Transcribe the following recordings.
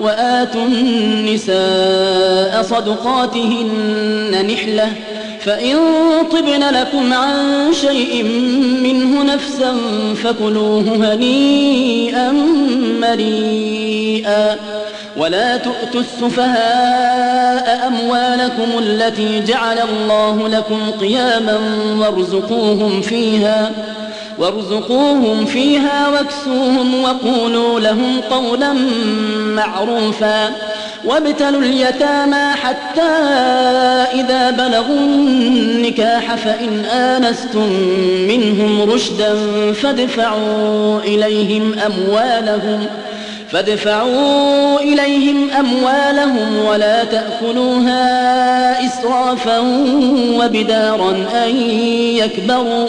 وآتوا النساء صدقاتهن نحلةً فإن طبن لكم عن شيء منه نفسا فكلوه هنيئا مريئا. ولا تؤتوا السفهاء أموالكم التي جعل الله لكم قياما وارزقوهم فيها. وارزقوهم فيها واكسوهم وقولوا لهم قولا معروفا وابتلوا اليتامى حتى إذا بلغوا النكاح فإن آنستم منهم رشدا فادفعوا إليهم أموالهم فادفعوا إليهم أموالهم ولا تأكلوها إسرافا وبدارا أن يكبروا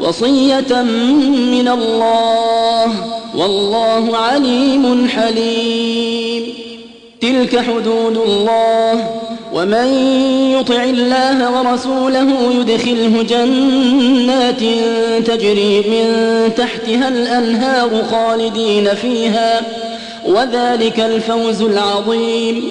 وصية من الله والله عليم حليم. تلك حدود الله ومن يطع الله ورسوله يدخله جنات تجري من تحتها الأنهار خالدين فيها وذلك الفوز العظيم.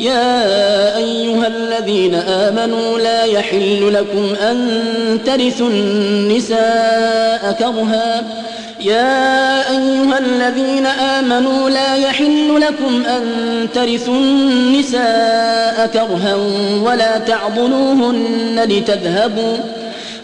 يا أيها الذين آمنوا لا يحل لكم أن ترثوا النساء كرها. يا أيها الذين آمنوا لا يحل لكم أن ترثوا النساء كرها ولا تعضلوهن لتذهبوا.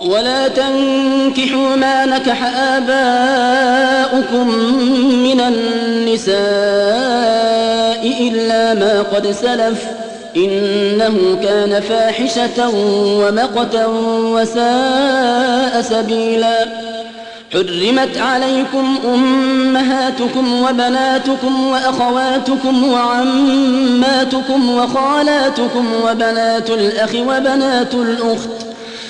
ولا تنكحوا ما نكح آباؤكم من النساء إلا ما قد سلف إنه كان فاحشة ومقتا وساء سبيلا. حرمت عليكم أمهاتكم وبناتكم وأخواتكم وعماتكم وخالاتكم وبنات الأخ وبنات الأخت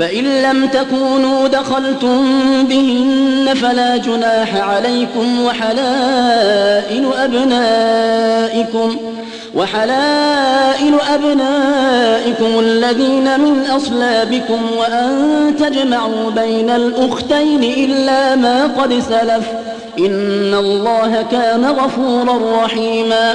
فإن لم تكونوا دخلتم بهن فلا جناح عليكم وحلائل أبنائكم وحلائل أبنائكم الذين من أصلابكم وأن تجمعوا بين الأختين إلا ما قد سلف. إن الله كان غفورا رحيما.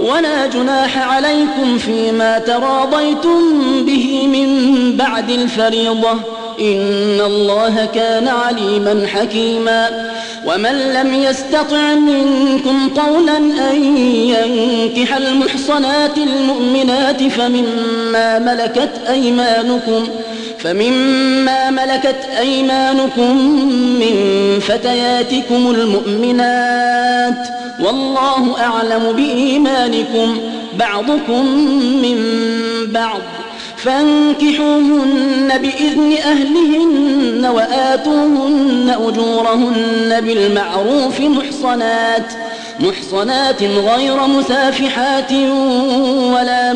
ولا جناح عليكم فيما تراضيتم به من بعد الفريضة. إن الله كان عليما حكيما. ومن لم يستطع منكم قولا أن ينكح المحصنات المؤمنات فمما ملكت أيمانكم فمما ملكت أيمانكم من فتياتكم المؤمنات. والله أعلم بإيمانكم بعضكم من بعض. فانكحوهن بإذن أهلهن وآتوهن أجورهن بالمعروف محصنات محصنات غير مسافحات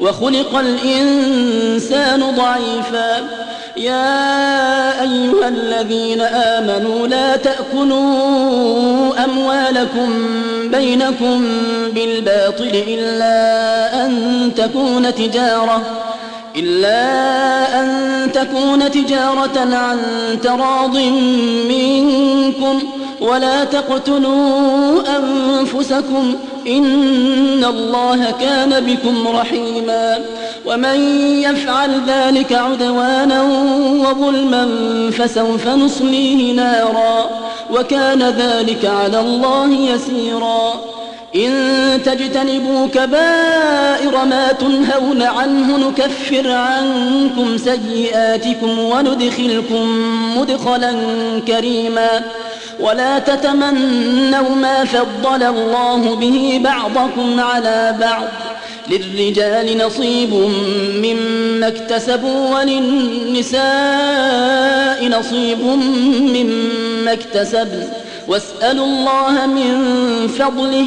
وخلق الإنسان ضعيفا. يا أيها الذين آمنوا لا تأكلوا أموالكم بينكم بالباطل إلا أن تكون تجارة. إلا أن تكون تجارة عن تراض منكم ولا تقتلوا أنفسكم إن الله كان بكم رحيما ومن يفعل ذلك عدوانا وظلما فسوف نصليه نارا وكان ذلك على الله يسيرا إن تجتنبوا كبائر ما تنهون عنه نكفر عنكم سيئاتكم وندخلكم مدخلا كريما. ولا تتمنوا ما فضل الله به بعضكم على بعض. للرجال نصيب مما اكتسبوا وللنساء نصيب مما اكتسبن. واسألوا الله من فضله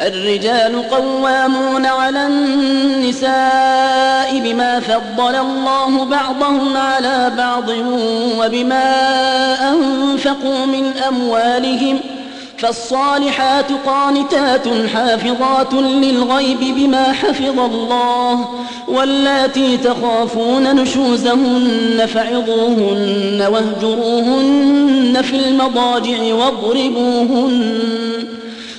الرجال قوامون على النساء بما فضل الله بعضهم على بعض وبما أنفقوا من أموالهم فالصالحات قانتات حافظات للغيب بما حفظ الله واللاتي تخافون نشوزهن فعظوهن واهجروهن في المضاجع واضربوهن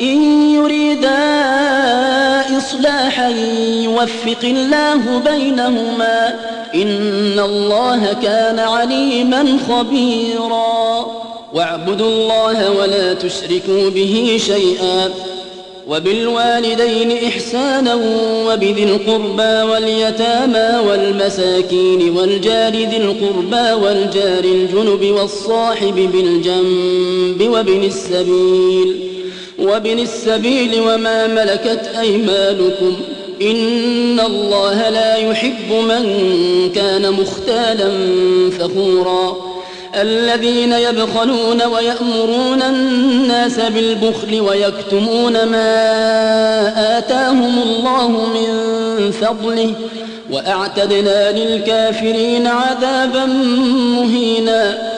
إن يريدا إصلاحا يوفق الله بينهما إن الله كان عليما خبيرا. واعبدوا الله ولا تشركوا به شيئا وبالوالدين إحسانا وبذي القربى واليتامى والمساكين والجار ذي القربى والجار الجنب والصاحب بالجنب وابن السبيل وابن السبيل وما ملكت أيمانكم إن الله لا يحب من كان مختالا فخورا الذين يبخلون ويأمرون الناس بالبخل ويكتمون ما آتاهم الله من فضله وأعتدنا للكافرين عذابا مهينا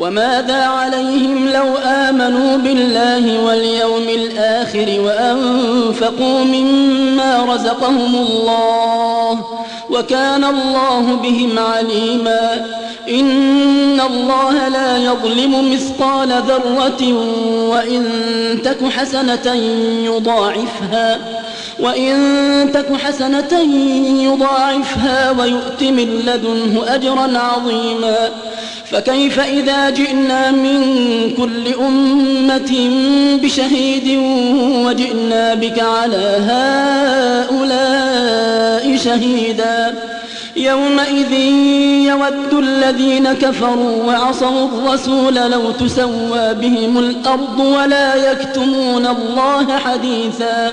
وماذا عليهم لو آمنوا بالله واليوم الآخر وأنفقوا مما رزقهم الله وكان الله بهم عليما إن الله لا يظلم مثقال ذرة وإن تك حسنة يضاعفها وإن تك حسنة يضاعفها ويؤت من لدنه أجرا عظيما. فكيف إذا جئنا من كل أمة بشهيد وجئنا بك على هؤلاء شهيدا؟ يومئذ يود الذين كفروا وعصوا الرسول لو تسوى بهم الأرض ولا يكتمون الله حديثا.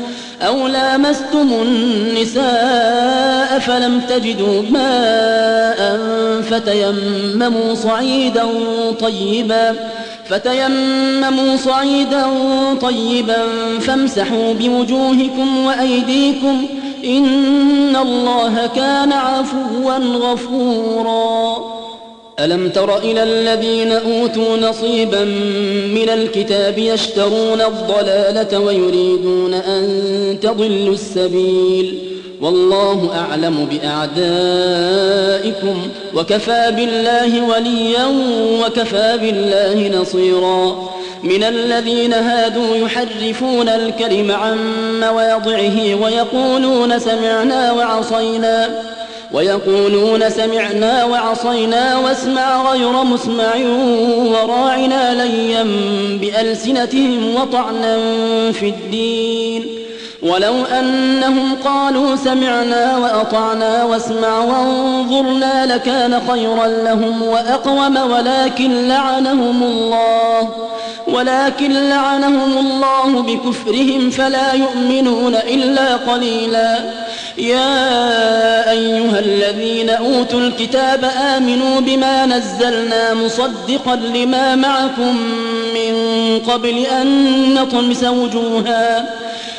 أو لامستم النساء فلم تجدوا ماء فتيمموا صعيدا طيبا فتيمموا صعيدا طيبا فامسحوا بوجوهكم وأيديكم إن الله كان عفوا غفورا ألم تر إلى الذين أوتوا نصيبا من الكتاب يشترون الضلالة ويريدون أن تضلوا السبيل؟ والله أعلم بأعدائكم وكفى بالله وليا وكفى بالله نصيرا. من الذين هادوا يحرفون الكلم عن مواضعه ويقولون سمعنا وعصينا. ويقولون سمعنا وعصينا واسمع غير مسمع وراعنا ليا بألسنتهم وطعنا في الدين. ولو أنهم قالوا سمعنا وأطعنا واسمع وانظرنا لكان خيرا لهم وأقوم ولكن لعنهم الله ولكن لعنهم الله بكفرهم فلا يؤمنون إلا قليلاً يا أيها الذين أوتوا الكتاب آمنوا بما نزلنا مصدقا لما معكم من قبل أن نطمس وجوها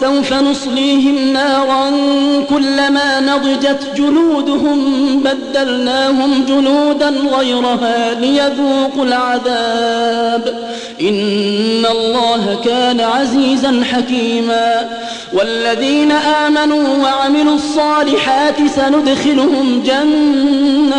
سوف نصليهم نارا كلما نضجت جلودهم بدلناهم جلودا غيرها ليذوقوا العذاب. إن الله كان عزيزا حكيما. والذين آمنوا وعملوا الصالحات سندخلهم جنات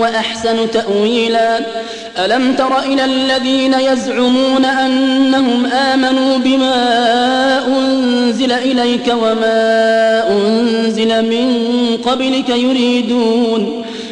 وأحسن تأويلا. ألم تر إلى الذين يزعمون أنهم آمنوا بما أنزل إليك وما أنزل من قبلك يريدون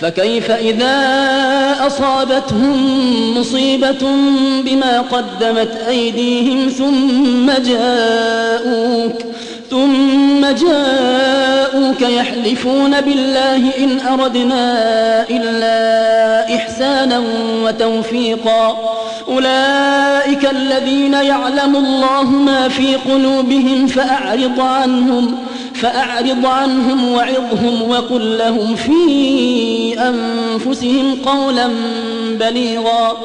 فكيف إذا أصابتهم مصيبة بما قدمت أيديهم ثم جاءوك ثم جاءوك يحلفون بالله إن أردنا إلا إحسانا وتوفيقا أولئك الذين يعلم الله ما في قلوبهم فأعرض عنهم فأعرض عنهم وعظهم وقل لهم في أنفسهم قولا بليغا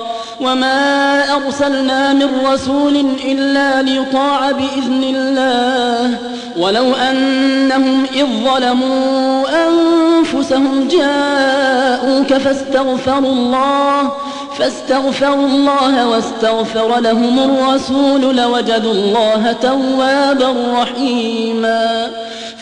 وما أرسلنا من رسول إلا ليطاع بإذن الله ولو أنهم إذ ظلموا أنفسهم جاءوك فاستغفروا الله فاستغفروا الله واستغفر لهم الرسول لوجدوا الله توابا رحيما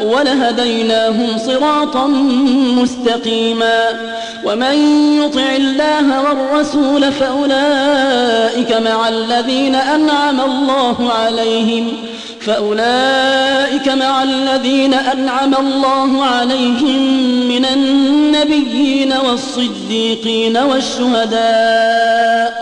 ولهديناهم صراطا مستقيما. ومن يطع الله والرسول فأولئك مع الذين أنعم الله عليهم فأولئك مع الذين أنعم الله عليهم من النبيين والصديقين والشهداء.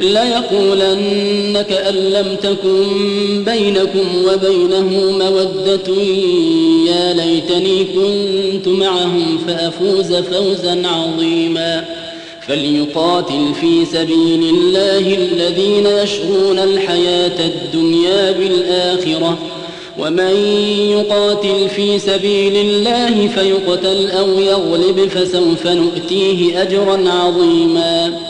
ليقولن كأن لم تكن بينكم وبينه مودة يا ليتني كنت معهم فأفوز فوزا عظيما. فليقاتل في سبيل الله الذين يشرون الحياة الدنيا بالآخرة. ومن يقاتل في سبيل الله فيقتل أو يغلب فسوف نؤتيه أجرا عظيما.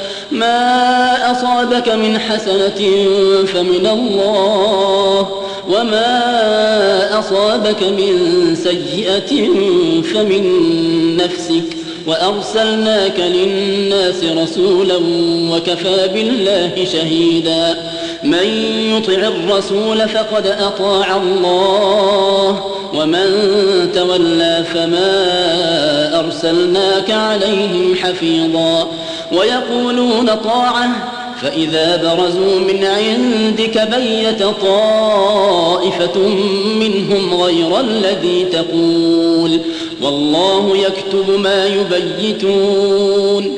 ما أصابك من حسنة فمن الله وما أصابك من سيئة فمن نفسك وأرسلناك للناس رسولا وكفى بالله شهيدا من يطع الرسول فقد أطاع الله ومن تولى فما أرسلناك عليهم حفيظا ويقولون طاعة فإذا برزوا من عندك بيت طائفة منهم غير الذي تقول والله يكتب ما يبيتون.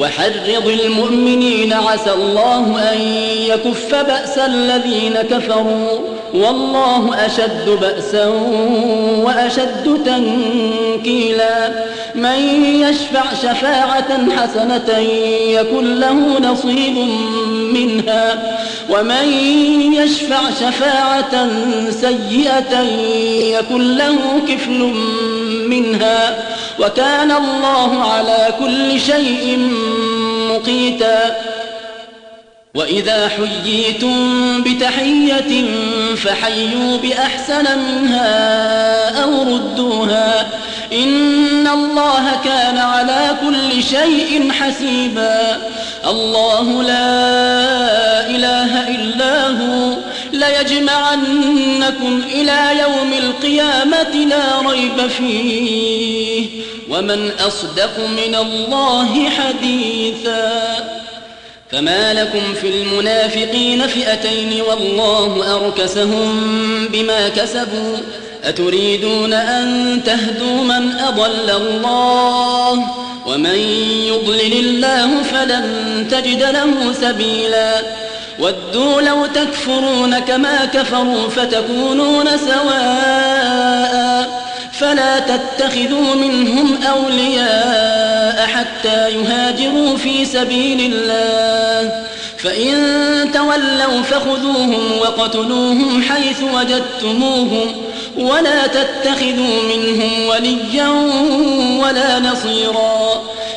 وحرض المؤمنين عسى الله أن يكف بأس الذين كفروا والله أشد بأسا وأشد تنكيلا. من يشفع شفاعة حسنة يكن له نصيب منها. ومن يشفع شفاعة سيئة يكن له كفل منها وكان الله على كل شيء مقيتا. وإذا حييتم بتحية فحيوا بأحسن منها أو ردوها. إن الله كان على كل شيء حسيبا. الله لا إله إلا هو. ليجمعنكم إلى يوم القيامة لا ريب فيه. ومن أصدق من الله حديثا. فما لكم في المنافقين فئتين والله أركسهم بما كسبوا. أتريدون أن تهدوا من أضل الله؟ ومن يضلل الله فلن تجد له سبيلا. ودوا لو تكفرون كما كفروا فتكونون سواء فلا تتخذوا منهم أولياء حتى يهاجروا في سبيل الله فإن تولوا فخذوهم وقتلوهم حيث وجدتموهم ولا تتخذوا منهم وليا ولا نصيرا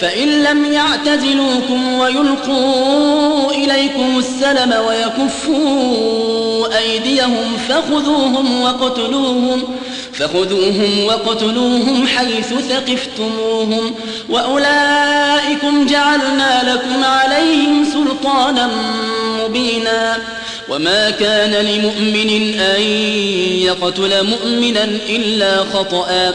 فإن لم يعتزلوكم ويلقوا إليكم السلم ويكفوا أيديهم فخذوهم وقتلوهم فخذوهم وقتلوهم حيث ثقفتموهم وأولئكم جعلنا لكم عليهم سلطانا مبينا وما كان لمؤمن أن يقتل مؤمنا إلا خطأ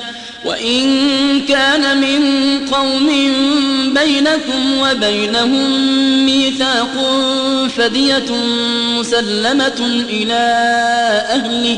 وإن كان من قوم بينكم وبينهم ميثاق فدية مسلمة إلى أهله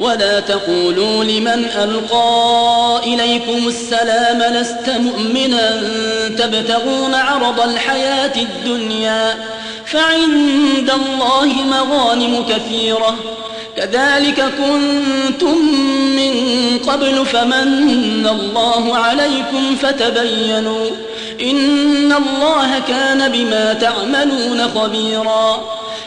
ولا تقولوا لمن ألقى إليكم السلام لست مؤمنا تبتغون عرض الحياة الدنيا فعند الله مغانم كثيرة كذلك كنتم من قبل فمن الله عليكم فتبينوا إن الله كان بما تعملون خبيراً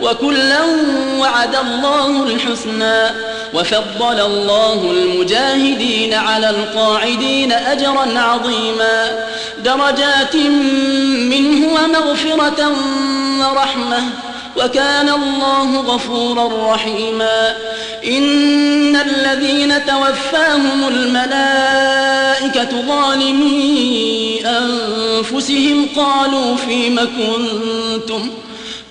وكلا وعد الله الحسنى وفضل الله المجاهدين على القاعدين أجرا عظيما درجات منه ومغفرة ورحمة وكان الله غفورا رحيما إن الذين توفاهم الملائكة ظالمي أنفسهم قالوا فيم كنتم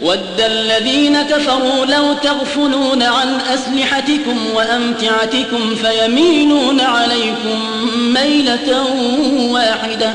ود الذين كفروا لو تغفلون عن أسلحتكم وأمتعتكم فيميلون عليكم ميلة واحدة.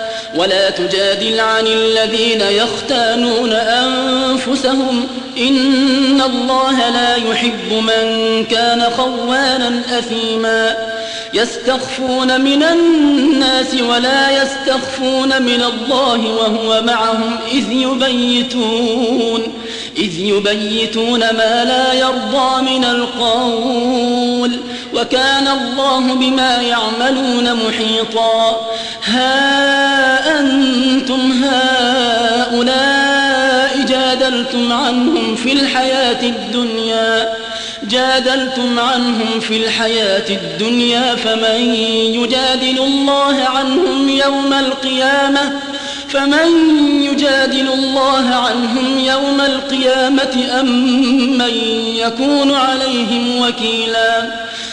ولا تجادل عن الذين يختانون أنفسهم. إن الله لا يحب من كان خوانا أثيما. يستخفون من الناس ولا يستخفون من الله وهو معهم. إذ يبيتون إذ يبيتون ما لا يرضى من القول. وكان الله بما يعملون محيطا. ها أنتم هؤلاء جادلتم عنهم في الحياة الدنيا جادلتم عنهم في الحياة الدنيا فمن يجادل الله عنهم يوم القيامة؟ فمن يجادل الله عنهم يوم القيامة أم من يكون عليهم وكيلا؟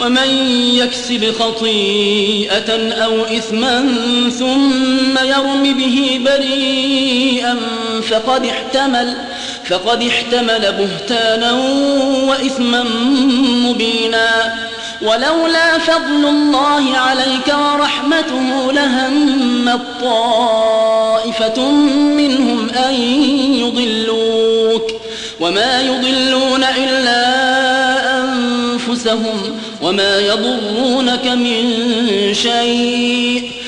ومن يكسب خطيئة أو إثما ثم يرم به بريئا فقد احتمل فقد احتمل بهتانا وإثما مبينا. ولولا فضل الله عليك ورحمته لهم طائفة منهم أن يضلوك. وما يضلون إلا أنفسهم. وما يضرونك من شيء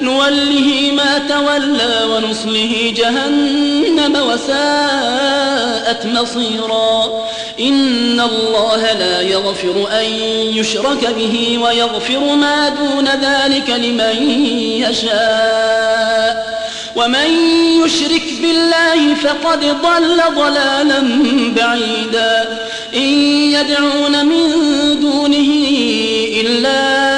نوله ما تولى ونصله جهنم وساءت مصيرا. إن الله لا يغفر أن يشرك به ويغفر ما دون ذلك لمن يشاء. ومن يشرك بالله فقد ضل ضلالا بعيدا. إن يدعون من دونه إلا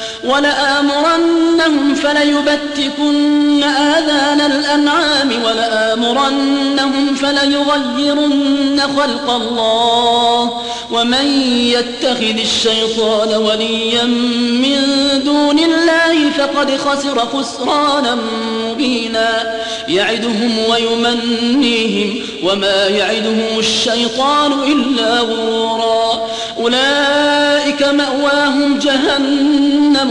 ولآمرنهم فليبتكن آذان الأنعام ولآمرنهم فليغيرن خلق الله ومن يتخذ الشيطان وليا من دون الله فقد خسر خسرانا مبينا يعدهم ويمنيهم وما يعدهم الشيطان إلا غرورا أولئك مأواهم جهنم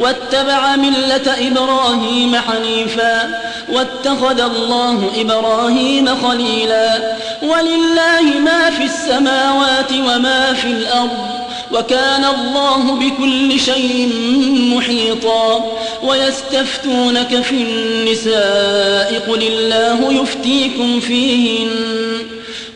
واتبع ملة إبراهيم حنيفا واتخذ الله إبراهيم خليلا. ولله ما في السماوات وما في الأرض وكان الله بكل شيء محيطا. ويستفتونك في النساء قل الله يفتيكم فيهن.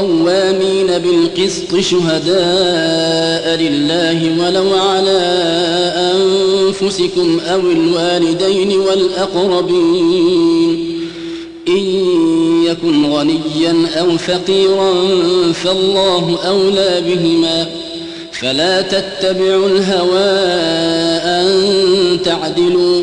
قوامين بالقسط شهداء لله ولو على أنفسكم أو الوالدين والأقربين. إن يكن غنيا أو فقيرا فالله أولى بهما. فلا تتبعوا الهوى أن تعدلوا.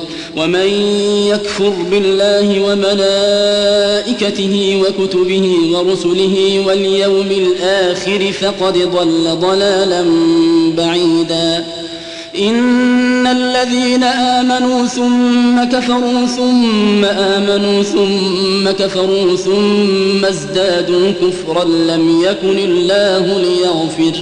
ومن يكفر بالله وملائكته وكتبه ورسله واليوم الآخر فقد ضل ضلالا بعيدا. إن الذين آمنوا ثم كفروا ثم آمنوا ثم كفروا ثم ازدادوا كفرا لم يكن الله ليغفر.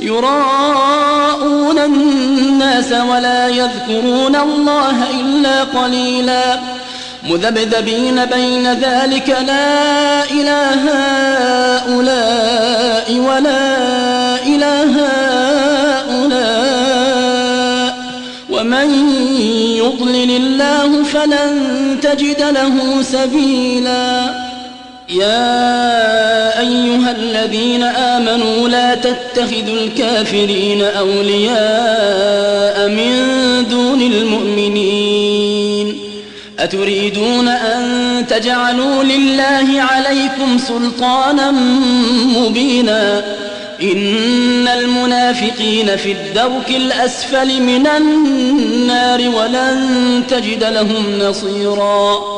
يراءون الناس ولا يذكرون الله إلا قليلا. مذبذبين بين ذلك لا إله هؤلاء ولا إله هؤلاء. ومن يضلل الله فلن تجد له سبيلاً. يا أيها الذين آمنوا لا تتخذوا الكافرين أولياء من دون المؤمنين أتريدون أن تجعلوا لله عليكم سلطانا مبينا إن المنافقين في الدرك الأسفل من النار ولن تجد لهم نصيراً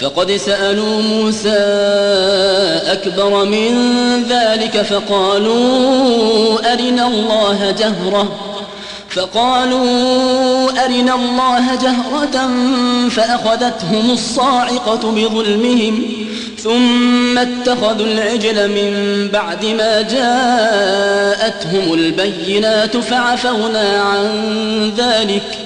فقد سألوا موسى أكبر من ذلك فقالوا أرنا الله جهرة. فقالوا أرنا الله جهرة فأخذتهم الصاعقة بظلمهم ثم اتخذوا العجل من بعد ما جاءتهم البينات فعفونا عن ذلك ۖ.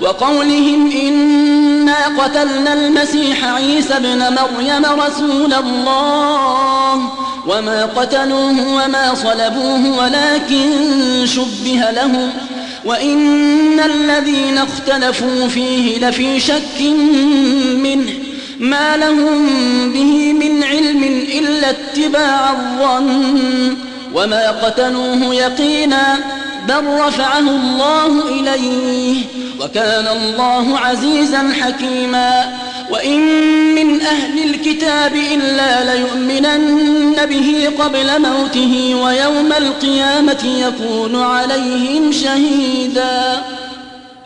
وقولهم إنا قتلنا المسيح عيسى ابن مريم رسول الله. وما قتلوه وما صلبوه ولكن شبه لهم وإن الذين اختلفوا فيه لفي شك منه. ما لهم به من علم إلا اتباع الظن. وما قتلوه يقينا بل رفعه الله إليه وكان الله عزيزا حكيما وإن من أهل الكتاب إلا ليؤمنن به قبل موته ويوم القيامة يكون عليهم شهيدا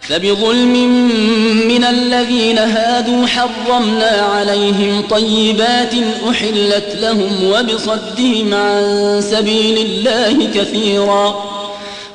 فبظلم من الذين هادوا حرمنا عليهم طيبات أحلت لهم وبصدهم عن سبيل الله كثيراً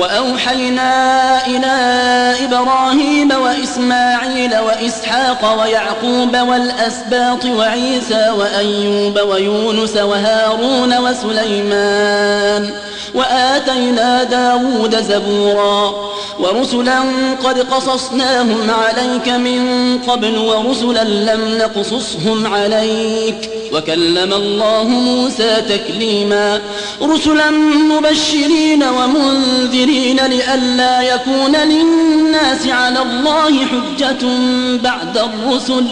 وأوحينا إلى إبراهيم وإسماعيل وإسحاق ويعقوب والأسباط وعيسى وأيوب ويونس وهارون وسليمان وآتينا داود زبورا ورسلا قد قصصناهم عليك من قبل ورسلا لم نقصصهم عليك وكلم الله موسى تكليما رسلا مبشرين ومنذرين لئلا يكون للناس على الله حجة بعد الرسل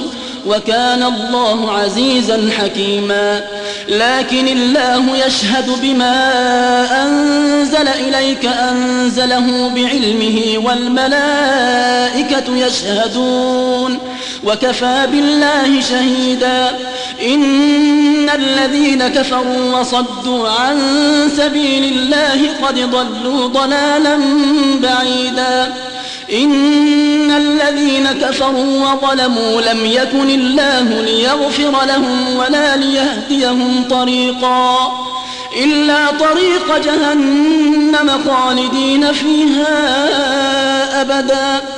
وكان الله عزيزا حكيما. لكن الله يشهد بما أنزل إليك أنزله بعلمه والملائكة يشهدون. وكفى بالله شهيدا. إن الذين كفروا وصدوا عن سبيل الله قد ضلوا ضلالا بعيدا. إن الذين كفروا وظلموا لم يكن الله ليغفر لهم ولا ليهديهم طريقا. إلا طريق جهنم خالدين فيها أبدا.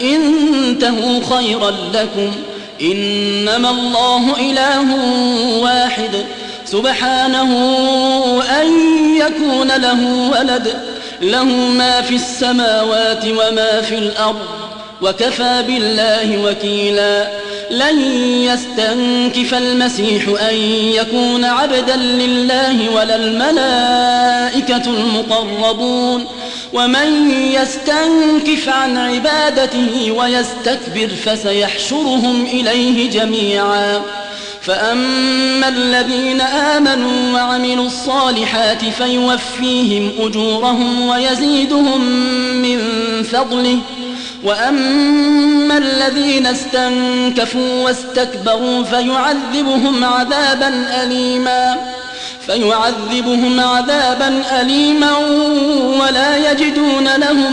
انتهوا خيرا لكم. إنما الله إله واحد. سبحانه أن يكون له ولد. له ما في السماوات وما في الأرض. وكفى بالله وكيلا. لن يستنكف المسيح أن يكون عبدا لله ولا الملائكة المقربون. ومن يستنكف عن عبادته ويستكبر فسيحشرهم إليه جميعا. فأما الذين آمنوا وعملوا الصالحات فيوفيهم أجورهم ويزيدهم من فضله. وأما الذين استنكفوا واستكبروا فيعذبهم عذابا أليما فيعذبهم عذابا أليما ولا يجدون لهم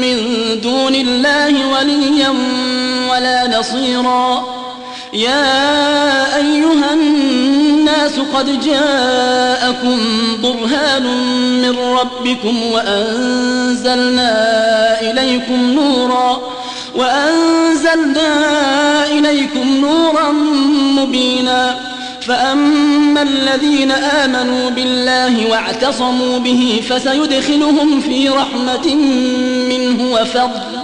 من دون الله وليا ولا نصيرا يا أيها الناس الناس قد جاءكم برهان من ربكم وأنزلنا إليكم نورا وأنزلنا إليكم نورا مبينا فأما الذين آمنوا بالله واعتصموا به فسيدخلهم في رحمة منه وفضل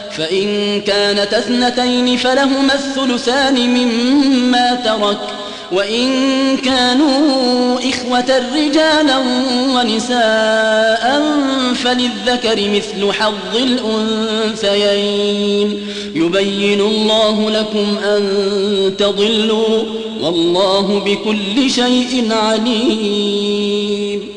فإن كانت اثنتين فلهما الثلثان مما ترك وإن كانوا إخوة رجالا ونساء فللذكر مثل حظ الأنثيين. يبين الله لكم أن تضلوا والله بكل شيء عليم.